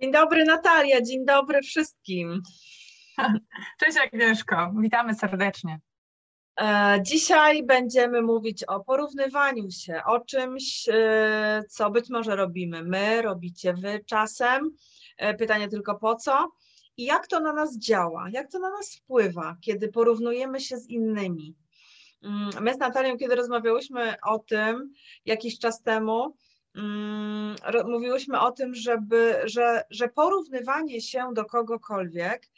Dzień dobry Natalia, dzień dobry wszystkim. Cześć Agnieszko, witamy serdecznie. E, dzisiaj będziemy mówić o porównywaniu się, o czymś, e, co być może robimy my, robicie wy czasem. E, pytanie tylko po co i jak to na nas działa, jak to na nas wpływa, kiedy porównujemy się z innymi. Mm, my z Natalią, kiedy rozmawiałyśmy o tym jakiś czas temu, mówiłyśmy o tym, żeby, że, że porównywanie się do kogokolwiek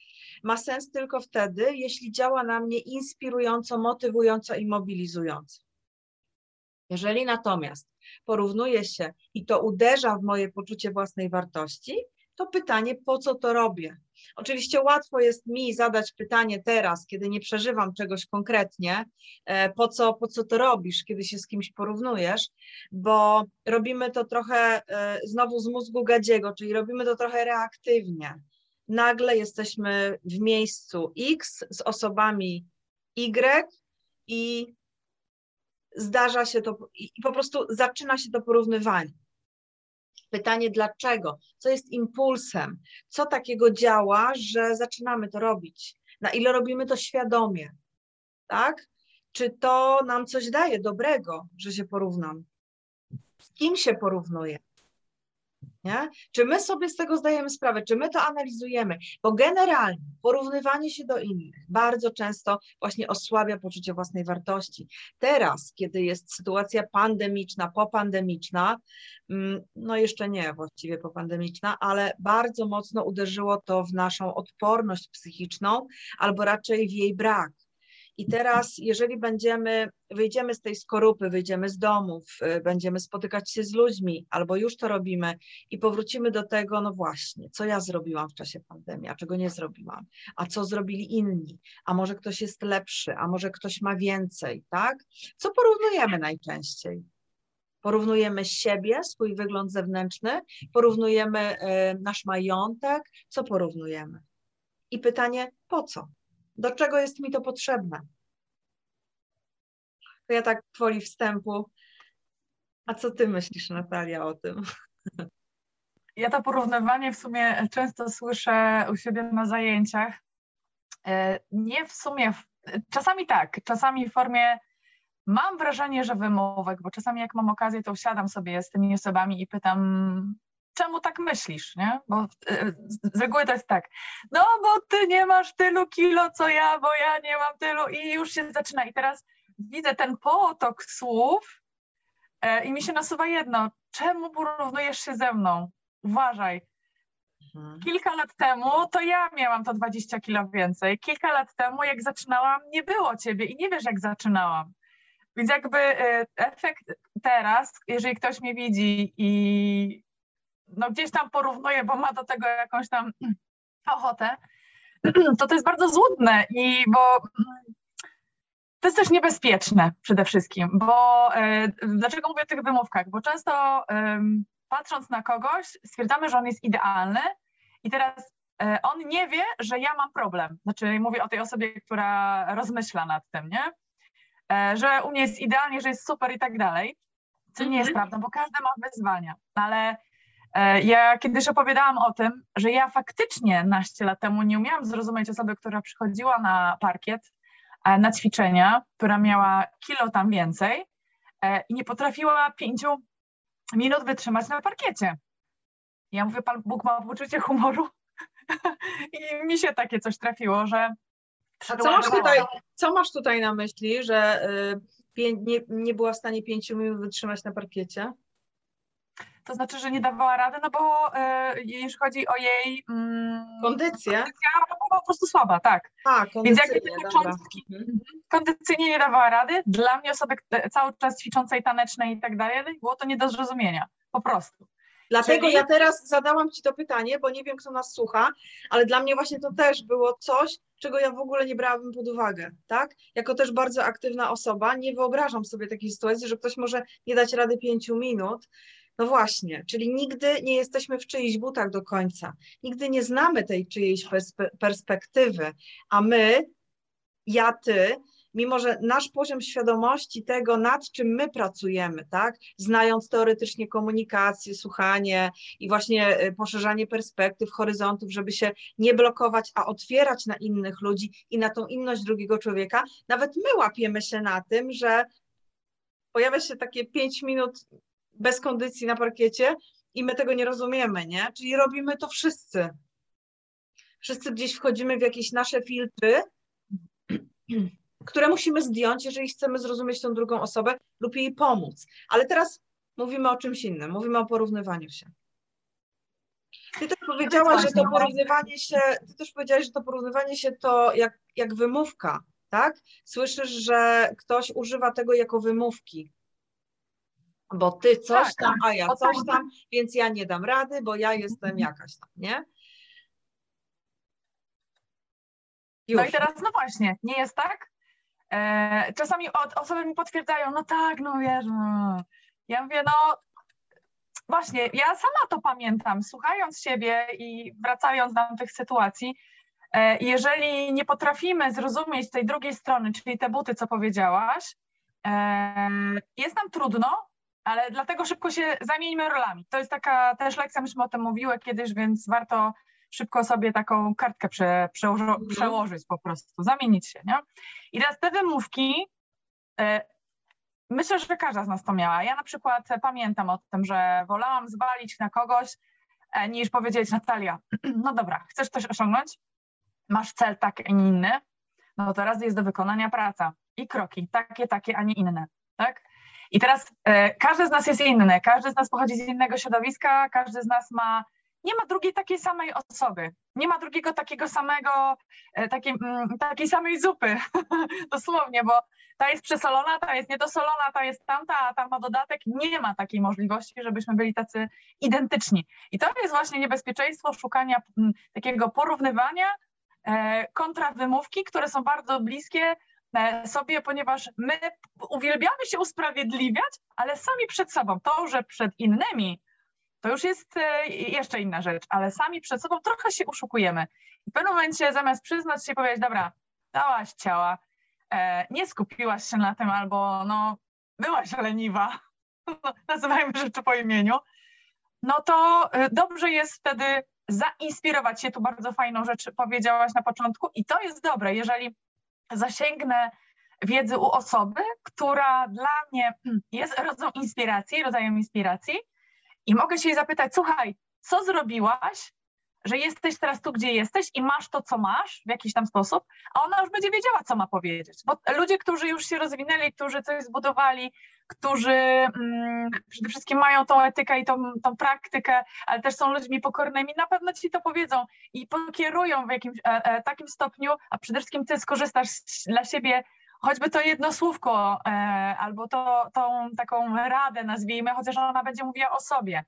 ma sens tylko wtedy, jeśli działa na mnie inspirująco, motywująco i mobilizująco. Jeżeli natomiast porównuję się i to uderza w moje poczucie własnej wartości, to pytanie, po co to robię? Oczywiście łatwo jest mi zadać pytanie teraz, kiedy nie przeżywam czegoś konkretnie, e, po co, po co to robisz, kiedy się z kimś porównujesz, bo robimy to trochę e, znowu z mózgu gadziego, czyli robimy to trochę reaktywnie. Nagle jesteśmy w miejscu X z osobami Y i zdarza się to, i po prostu zaczyna się to porównywanie. Pytanie dlaczego? Co jest impulsem? Co takiego działa, że zaczynamy to robić? Na ile robimy to świadomie? Tak? Czy to nam coś daje dobrego, że się porównam? Z kim się porównuję? Nie? Czy my sobie z tego zdajemy sprawę, czy my to analizujemy? Bo generalnie porównywanie się do innych bardzo często właśnie osłabia poczucie własnej wartości. Teraz, kiedy jest sytuacja pandemiczna, popandemiczna, mm, no jeszcze nie właściwie popandemiczna, ale bardzo mocno uderzyło to w naszą odporność psychiczną, albo raczej w jej brak. I teraz, jeżeli będziemy, wyjdziemy z tej skorupy, wyjdziemy z domów, y, będziemy spotykać się z ludźmi, albo już to robimy i powrócimy do tego, no właśnie, co ja zrobiłam w czasie pandemii, a czego nie zrobiłam, a co zrobili inni, a może ktoś jest lepszy, a może ktoś ma więcej, tak? Co porównujemy najczęściej? Porównujemy siebie, swój wygląd zewnętrzny, porównujemy y, nasz majątek, co porównujemy? I pytanie, po co? Do czego jest mi to potrzebne? To ja tak gwoli wstępu. A co ty myślisz, Natalia, o tym? Ja to porównywanie w sumie często słyszę u siebie na zajęciach. E, nie w sumie, czasami tak, czasami w formie mam wrażenie, że wymówek, bo czasami jak mam okazję, to usiadam sobie z tymi osobami i pytam, czemu tak myślisz, nie? Bo e, z reguły to jest tak, no bo ty nie masz tylu kilo, co ja, bo ja nie mam tylu i już się zaczyna. I teraz widzę ten potok słów e, i mi się nasuwa jedno, czemu porównujesz się ze mną? Uważaj. Mhm. Kilka lat temu to ja miałam to 20 kilo więcej. Kilka lat temu, jak zaczynałam, nie było ciebie i nie wiesz, jak zaczynałam. Więc jakby e, efekt teraz, jeżeli ktoś mnie widzi i no gdzieś tam porównuje, bo ma do tego jakąś tam ochotę, to to jest bardzo złudne i bo to jest też niebezpieczne przede wszystkim, bo e, dlaczego mówię o tych wymówkach? Bo często patrząc na kogoś stwierdzamy, że on jest idealny i teraz e, on nie wie, że ja mam problem. Znaczy mówię o tej osobie, która rozmyśla nad tym, nie? E, że u mnie jest idealnie, że jest super i tak dalej, co nie jest mhm. prawdą, bo każdy ma wyzwania, ale ja kiedyś opowiadałam o tym, że ja faktycznie naście lat temu nie umiałam zrozumieć osoby, która przychodziła na parkiet, e, na ćwiczenia, która miała kilo tam więcej e, i nie potrafiła pięciu minut wytrzymać na parkiecie. Ja mówię, Pan Bóg ma poczucie humoru i mi się takie coś trafiło, że a co masz, tutaj, co masz tutaj na myśli, że y, nie, nie była w stanie pięciu minut wytrzymać na parkiecie? To znaczy, że nie dawała rady, no bo e, jeśli chodzi o jej mm, kondycję, kondycja była po prostu słaba, tak. A, Więc jakby te początki, mhm. mhm. kondycyjnie nie dawała rady, dla mnie osoby e, cały czas ćwiczącej tanecznej i tak dalej, było to nie do zrozumienia, po prostu. Dlatego Czyli... ja teraz zadałam Ci to pytanie, bo nie wiem, kto nas słucha, ale dla mnie właśnie to też było coś, czego ja w ogóle nie brałabym pod uwagę, tak? Jako też bardzo aktywna osoba, nie wyobrażam sobie takiej sytuacji, że ktoś może nie dać rady pięciu minut, no właśnie, czyli nigdy nie jesteśmy w czyichś butach do końca, nigdy nie znamy tej czyjejś perspe perspektywy, a my, ja, ty, mimo że nasz poziom świadomości tego, nad czym my pracujemy, tak, znając teoretycznie komunikację, słuchanie i właśnie y, poszerzanie perspektyw, horyzontów, żeby się nie blokować, a otwierać na innych ludzi i na tą inność drugiego człowieka, nawet my łapiemy się na tym, że pojawia się takie pięć minut bez kondycji na parkiecie i my tego nie rozumiemy, nie? Czyli robimy to wszyscy. Wszyscy gdzieś wchodzimy w jakieś nasze filtry, które musimy zdjąć, jeżeli chcemy zrozumieć tą drugą osobę lub jej pomóc. Ale teraz mówimy o czymś innym, mówimy o porównywaniu się. Ty też powiedziałaś, że to porównywanie się, ty też powiedziałaś, że to porównywanie się to jak, jak wymówka, tak? Słyszysz, że ktoś używa tego jako wymówki. Bo ty coś tak, tam, a ja coś tam, więc ja nie dam rady, bo ja jestem jakaś tam, nie? Już. No i teraz, no właśnie, nie jest tak? E, czasami osoby mi potwierdzają, no tak, no wiesz, no. ja mówię, no właśnie, ja sama to pamiętam, słuchając siebie i wracając do tych sytuacji, e, jeżeli nie potrafimy zrozumieć tej drugiej strony, czyli te buty, co powiedziałaś, e, jest nam trudno, ale dlatego szybko się zamieńmy rolami. To jest taka też lekcja, myśmy o tym mówiły kiedyś, więc warto szybko sobie taką kartkę prze, przełoży, mhm. przełożyć po prostu, zamienić się, nie? I teraz te wymówki, y, myślę, że każda z nas to miała. Ja na przykład pamiętam o tym, że wolałam zwalić na kogoś, e, niż powiedzieć Natalia, no dobra, chcesz coś osiągnąć? Masz cel taki, a nie inny? No teraz jest do wykonania praca i kroki, takie, takie, a nie inne, tak? I teraz e, każdy z nas jest inny, każdy z nas pochodzi z innego środowiska, każdy z nas ma nie ma drugiej takiej samej osoby, nie ma drugiego takiego samego, e, takiej, mm, takiej samej zupy, dosłownie, bo ta jest przesolona, ta jest niedosolona, ta jest tamta, a ta ma dodatek. Nie ma takiej możliwości, żebyśmy byli tacy identyczni. I to jest właśnie niebezpieczeństwo szukania mm, takiego porównywania e, kontra wymówki, które są bardzo bliskie sobie, ponieważ my uwielbiamy się usprawiedliwiać, ale sami przed sobą. To, że przed innymi to już jest e, jeszcze inna rzecz, ale sami przed sobą trochę się uszukujemy. I w pewnym momencie zamiast przyznać się i powiedzieć, dobra, dałaś ciała, e, nie skupiłaś się na tym albo no, byłaś leniwa, nazywajmy rzeczy po imieniu, no to e, dobrze jest wtedy zainspirować się. Tu bardzo fajną rzecz powiedziałaś na początku i to jest dobre, jeżeli zasięgnę wiedzy u osoby, która dla mnie jest rodzajem inspiracji, rodzajem inspiracji, i mogę się jej zapytać, słuchaj, co zrobiłaś, że jesteś teraz tu, gdzie jesteś i masz to, co masz w jakiś tam sposób, a ona już będzie wiedziała, co ma powiedzieć. Bo ludzie, którzy już się rozwinęli, którzy coś zbudowali, którzy mm, przede wszystkim mają tą etykę i tą, tą praktykę, ale też są ludźmi pokornymi, na pewno ci to powiedzą i pokierują w jakimś e, e, takim stopniu, a przede wszystkim ty skorzystasz dla siebie choćby to jedno słówko e, albo to, tą taką radę nazwijmy, chociaż ona będzie mówiła o sobie.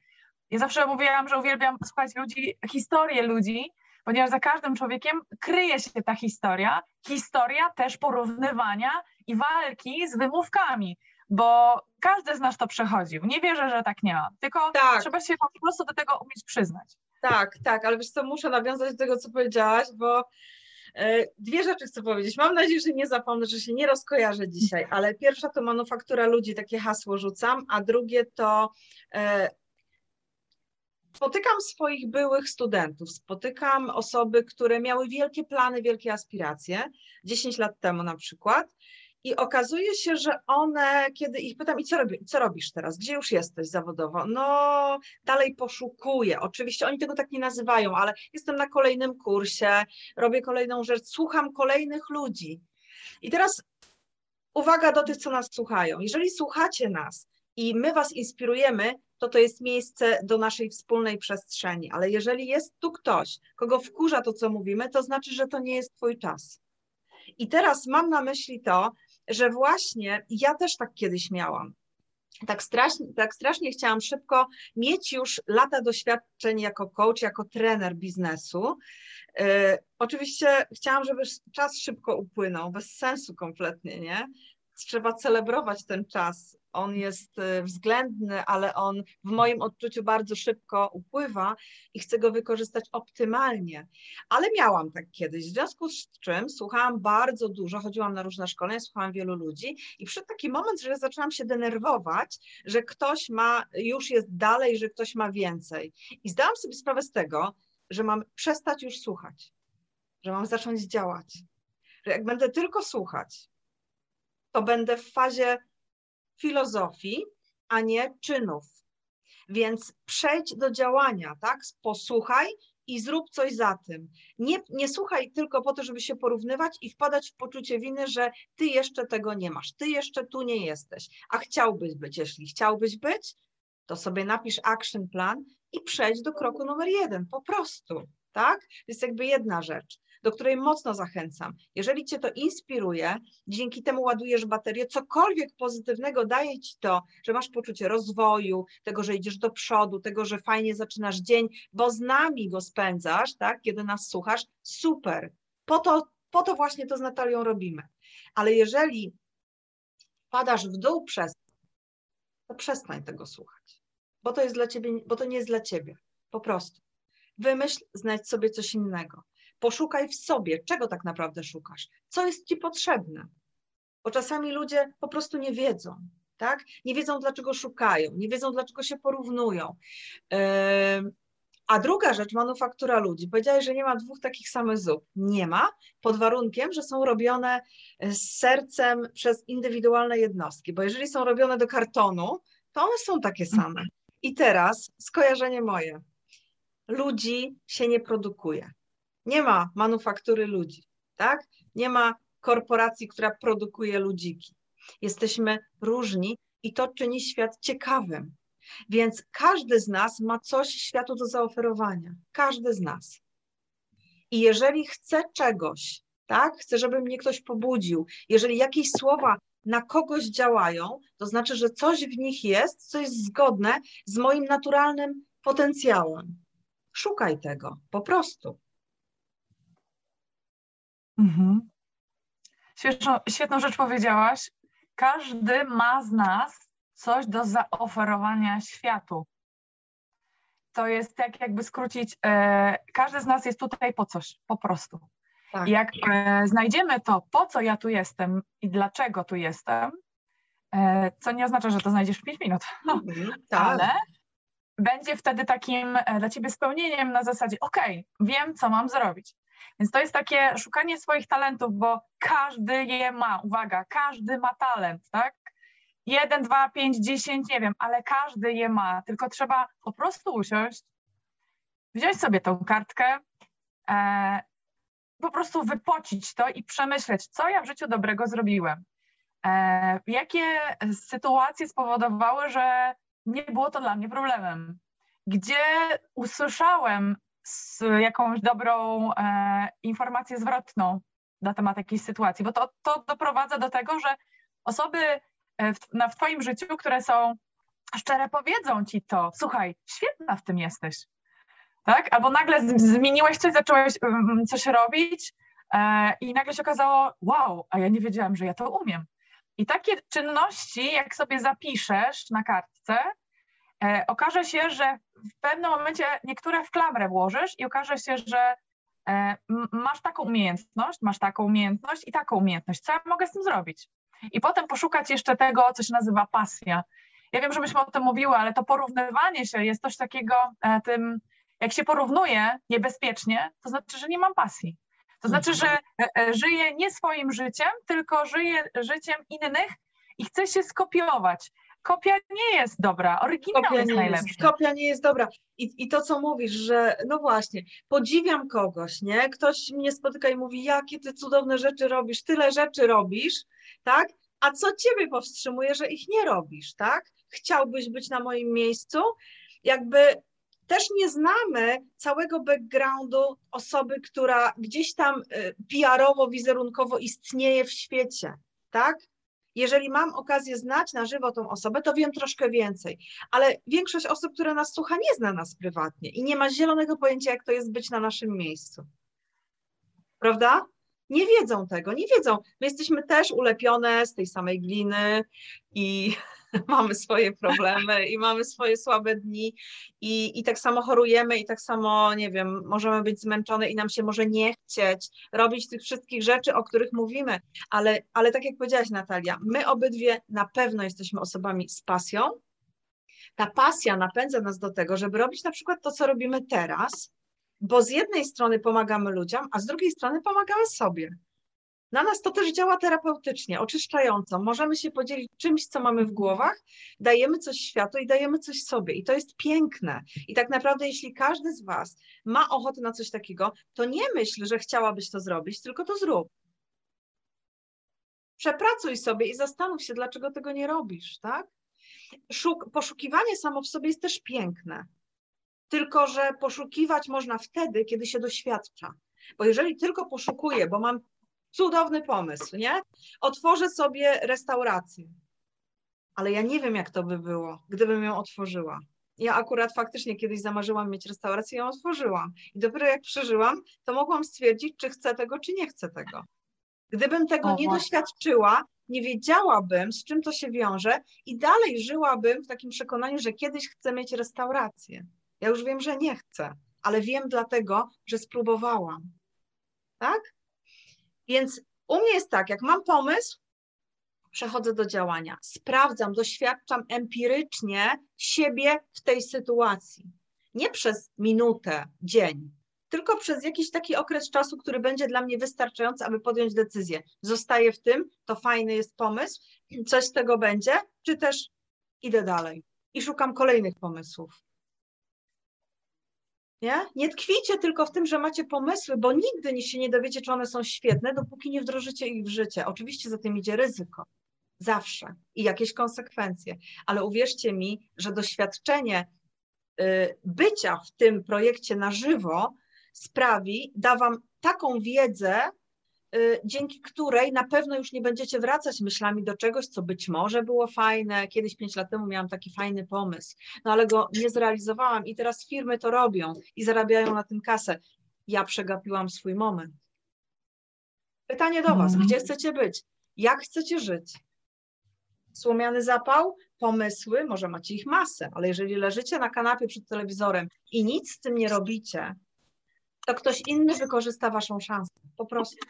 Ja zawsze mówiłam, że uwielbiam słuchać ludzi, historię ludzi, ponieważ za każdym człowiekiem kryje się ta historia, historia też porównywania i walki z wymówkami, bo każdy z nas to przechodził. Nie wierzę, że tak nie ma, tylko tak. trzeba się po prostu do tego umieć przyznać. Tak, tak, ale wiesz co, muszę nawiązać do tego, co powiedziałaś, bo E, dwie rzeczy chcę powiedzieć. Mam nadzieję, że nie zapomnę, że się nie rozkojarzę dzisiaj, ale pierwsza to manufaktura ludzi, takie hasło rzucam, a drugie to e, spotykam swoich byłych studentów, spotykam osoby, które miały wielkie plany, wielkie aspiracje, 10 lat temu na przykład, i okazuje się, że one, kiedy ich pytam, i co, robi, co robisz teraz? Gdzie już jesteś zawodowo? No, dalej poszukuję. Oczywiście oni tego tak nie nazywają, ale jestem na kolejnym kursie, robię kolejną rzecz, słucham kolejnych ludzi. I teraz uwaga do tych, co nas słuchają. Jeżeli słuchacie nas i my Was inspirujemy, to to jest miejsce do naszej wspólnej przestrzeni. Ale jeżeli jest tu ktoś, kogo wkurza to, co mówimy, to znaczy, że to nie jest Twój czas. I teraz mam na myśli to, że właśnie ja też tak kiedyś miałam. Tak strasznie, tak strasznie chciałam szybko mieć już lata doświadczeń jako coach, jako trener biznesu. Yy, oczywiście chciałam, żeby czas szybko upłynął, bez sensu kompletnie, nie? Trzeba celebrować ten czas. On jest y, względny, ale on w moim odczuciu bardzo szybko upływa i chcę go wykorzystać optymalnie. Ale miałam tak kiedyś, w związku z czym słuchałam bardzo dużo, chodziłam na różne szkolenia, słuchałam wielu ludzi i przyszedł taki moment, że zaczęłam się denerwować, że ktoś ma, już jest dalej, że ktoś ma więcej. I zdałam sobie sprawę z tego, że mam przestać już słuchać, że mam zacząć działać. Że jak będę tylko słuchać, to będę w fazie filozofii, a nie czynów. Więc przejdź do działania, tak? Posłuchaj i zrób coś za tym. Nie, nie słuchaj tylko po to, żeby się porównywać i wpadać w poczucie winy, że ty jeszcze tego nie masz, ty jeszcze tu nie jesteś, a chciałbyś być. Jeśli chciałbyś być, to sobie napisz action plan i przejdź do kroku numer jeden, po prostu, tak? To jest jakby jedna rzecz do której mocno zachęcam. Jeżeli Cię to inspiruje, dzięki temu ładujesz baterię, cokolwiek pozytywnego daje Ci to, że masz poczucie rozwoju, tego, że idziesz do przodu, tego, że fajnie zaczynasz dzień, bo z nami go spędzasz, tak, kiedy nas słuchasz, super. Po to, po to właśnie to z Natalią robimy. Ale jeżeli padasz w dół przez to przestań tego słuchać, bo to jest dla ciebie, bo to nie jest dla ciebie. Po prostu. Wymyśl, znajdź sobie coś innego. Poszukaj w sobie, czego tak naprawdę szukasz, co jest ci potrzebne. Bo czasami ludzie po prostu nie wiedzą, tak? Nie wiedzą, dlaczego szukają, nie wiedzą, dlaczego się porównują. A druga rzecz, manufaktura ludzi. Powiedziałeś, że nie ma dwóch takich samych zup. Nie ma, pod warunkiem, że są robione z sercem przez indywidualne jednostki, bo jeżeli są robione do kartonu, to one są takie same. I teraz skojarzenie moje. Ludzi się nie produkuje. Nie ma manufaktury ludzi, tak? Nie ma korporacji, która produkuje ludziki. Jesteśmy różni i to czyni świat ciekawym. Więc każdy z nas ma coś światu do zaoferowania. Każdy z nas. I jeżeli chce czegoś, tak? Chcę, żeby mnie ktoś pobudził. Jeżeli jakieś słowa na kogoś działają, to znaczy, że coś w nich jest, co jest zgodne z moim naturalnym potencjałem. Szukaj tego, po prostu. Mhm. Świetną, świetną rzecz powiedziałaś. Każdy ma z nas coś do zaoferowania światu. To jest tak, jakby skrócić, e, każdy z nas jest tutaj po coś, po prostu. Tak. Jak e, znajdziemy to, po co ja tu jestem i dlaczego tu jestem, e, co nie oznacza, że to znajdziesz w 5 minut, mhm, tak. ale będzie wtedy takim e, dla ciebie spełnieniem na zasadzie, ok, wiem, co mam zrobić. Więc to jest takie szukanie swoich talentów, bo każdy je ma, uwaga, każdy ma talent, tak? Jeden, dwa, pięć, dziesięć, nie wiem, ale każdy je ma, tylko trzeba po prostu usiąść, wziąć sobie tą kartkę, e, po prostu wypocić to i przemyśleć, co ja w życiu dobrego zrobiłem. E, jakie sytuacje spowodowały, że nie było to dla mnie problemem? Gdzie usłyszałem jakąś dobrą e, informację zwrotną na temat jakiejś sytuacji, bo to, to doprowadza do tego, że osoby e, w, na, w Twoim życiu, które są szczere, powiedzą Ci to, słuchaj, świetna w tym jesteś, tak? Albo nagle z, zmieniłeś coś, zacząłeś um, coś robić e, i nagle się okazało, wow, a ja nie wiedziałam, że ja to umiem. I takie czynności, jak sobie zapiszesz na kartce, okaże się, że w pewnym momencie niektóre w klamrę włożysz i okaże się, że e, masz taką umiejętność, masz taką umiejętność i taką umiejętność. Co ja mogę z tym zrobić? I potem poszukać jeszcze tego, co się nazywa pasja. Ja wiem, że myśmy o tym mówiły, ale to porównywanie się jest coś takiego, e, tym, jak się porównuje niebezpiecznie, to znaczy, że nie mam pasji. To znaczy, że e, żyję nie swoim życiem, tylko żyję życiem innych i chcę się skopiować kopia nie jest dobra, oryginał kopia jest najlepszy. Jest, kopia nie jest dobra. I, I to, co mówisz, że no właśnie, podziwiam kogoś, nie? Ktoś mnie spotyka i mówi, jakie ty cudowne rzeczy robisz, tyle rzeczy robisz, tak? A co ciebie powstrzymuje, że ich nie robisz, tak? Chciałbyś być na moim miejscu? Jakby też nie znamy całego backgroundu osoby, która gdzieś tam y, PR-owo, wizerunkowo istnieje w świecie, tak? Jeżeli mam okazję znać na żywo tą osobę, to wiem troszkę więcej, ale większość osób, które nas słucha, nie zna nas prywatnie i nie ma zielonego pojęcia, jak to jest być na naszym miejscu. Prawda? Nie wiedzą tego, nie wiedzą. My jesteśmy też ulepione z tej samej gliny i mamy swoje problemy i mamy swoje słabe dni i, i tak samo chorujemy i tak samo, nie wiem, możemy być zmęczone i nam się może nie chcieć robić tych wszystkich rzeczy, o których mówimy, ale, ale tak jak powiedziałaś Natalia, my obydwie na pewno jesteśmy osobami z pasją, ta pasja napędza nas do tego, żeby robić na przykład to, co robimy teraz, bo z jednej strony pomagamy ludziom, a z drugiej strony pomagamy sobie. Na nas to też działa terapeutycznie, oczyszczająco. Możemy się podzielić czymś, co mamy w głowach, dajemy coś światu i dajemy coś sobie. I to jest piękne. I tak naprawdę, jeśli każdy z Was ma ochotę na coś takiego, to nie myśl, że chciałabyś to zrobić, tylko to zrób. Przepracuj sobie i zastanów się, dlaczego tego nie robisz, tak? Szuk poszukiwanie samo w sobie jest też piękne. Tylko, że poszukiwać można wtedy, kiedy się doświadcza. Bo jeżeli tylko poszukuję, bo mam cudowny pomysł, nie? Otworzę sobie restaurację. Ale ja nie wiem, jak to by było, gdybym ją otworzyła. Ja akurat faktycznie kiedyś zamarzyłam mieć restaurację, ją otworzyłam. I dopiero jak przeżyłam, to mogłam stwierdzić, czy chcę tego, czy nie chcę tego. Gdybym tego o, nie właśnie. doświadczyła, nie wiedziałabym, z czym to się wiąże i dalej żyłabym w takim przekonaniu, że kiedyś chcę mieć restaurację. Ja już wiem, że nie chcę, ale wiem dlatego, że spróbowałam. Tak? Więc u mnie jest tak, jak mam pomysł, przechodzę do działania. Sprawdzam, doświadczam empirycznie siebie w tej sytuacji. Nie przez minutę, dzień, tylko przez jakiś taki okres czasu, który będzie dla mnie wystarczający, aby podjąć decyzję. Zostaję w tym, to fajny jest pomysł, coś z tego będzie, czy też idę dalej i szukam kolejnych pomysłów. Nie? nie tkwicie tylko w tym, że macie pomysły, bo nigdy się nie dowiecie, czy one są świetne, dopóki nie wdrożycie ich w życie. Oczywiście za tym idzie ryzyko. Zawsze. I jakieś konsekwencje. Ale uwierzcie mi, że doświadczenie y, bycia w tym projekcie na żywo sprawi, da Wam taką wiedzę, dzięki której na pewno już nie będziecie wracać myślami do czegoś, co być może było fajne. Kiedyś pięć lat temu miałam taki fajny pomysł, no ale go nie zrealizowałam i teraz firmy to robią i zarabiają na tym kasę. Ja przegapiłam swój moment. Pytanie do Was, gdzie chcecie być? Jak chcecie żyć? Słomiany zapał, pomysły, może macie ich masę, ale jeżeli leżycie na kanapie przed telewizorem i nic z tym nie robicie, to ktoś inny wykorzysta waszą szansę. Po prostu.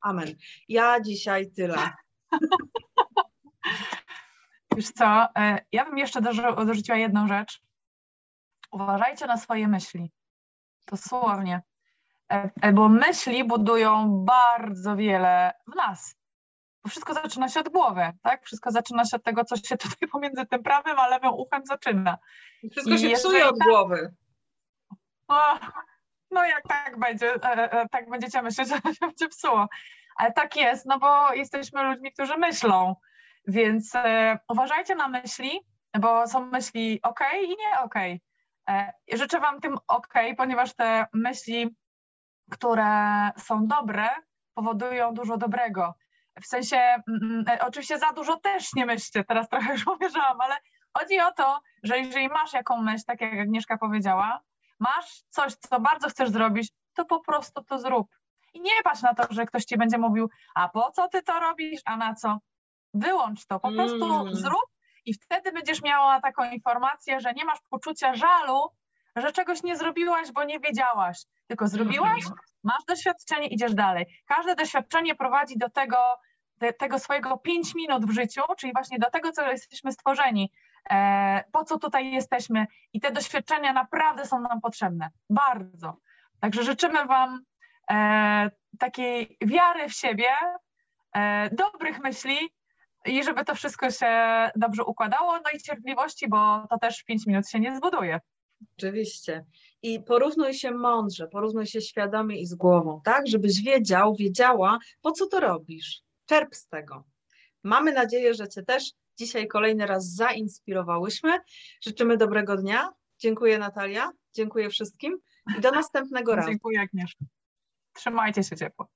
Amen. Ja dzisiaj tyle. Wiesz co, e, ja bym jeszcze dorzuciła jedną rzecz. Uważajcie na swoje myśli. Dosłownie. E, e, bo myśli budują bardzo wiele w nas. Bo wszystko zaczyna się od głowy, tak? Wszystko zaczyna się od tego, co się tutaj pomiędzy tym prawym a lewym uchem zaczyna. Wszystko I się psuje od głowy. O, no jak tak będzie, e, e, tak będziecie myśleć, że się będzie psuło. Ale tak jest, no bo jesteśmy ludźmi, którzy myślą, więc e, uważajcie na myśli, bo są myśli ok i nie ok. Życzę Wam tym ok, ponieważ te myśli, które są dobre, powodują dużo dobrego. W sensie, mm, mm oczywiście za dużo też nie myślcie, teraz trochę już uwierzyłam, ale chodzi o to, że jeżeli masz jaką myśl, tak jak Agnieszka powiedziała, masz coś, co bardzo chcesz zrobić, to po prostu to zrób. I nie patrz na to, że ktoś ci będzie mówił, a po co ty to robisz, a na co? Wyłącz to, po prostu mm. zrób i wtedy będziesz miała taką informację, że nie masz poczucia żalu, że czegoś nie zrobiłaś, bo nie wiedziałaś, tylko zrobiłaś, mhm. masz doświadczenie, idziesz dalej. Każde doświadczenie prowadzi do tego, do tego swojego pięć minut w życiu, czyli właśnie do tego, co jesteśmy stworzeni. E, po co tutaj jesteśmy i te doświadczenia naprawdę są nam potrzebne, bardzo. Także życzymy Wam e, takiej wiary w siebie, e, dobrych myśli i żeby to wszystko się dobrze układało, no i cierpliwości, bo to też 5 minut się nie zbuduje. Oczywiście. I porównuj się mądrze, porównuj się świadomie i z głową, tak? Żebyś wiedział, wiedziała, po co to robisz. Czerp z tego. Mamy nadzieję, że Cię też dzisiaj kolejny raz zainspirowałyśmy. Życzymy dobrego dnia. Dziękuję Natalia, dziękuję wszystkim i do następnego razu. Dziękuję Agnieszka. Trzymajcie się ciepło.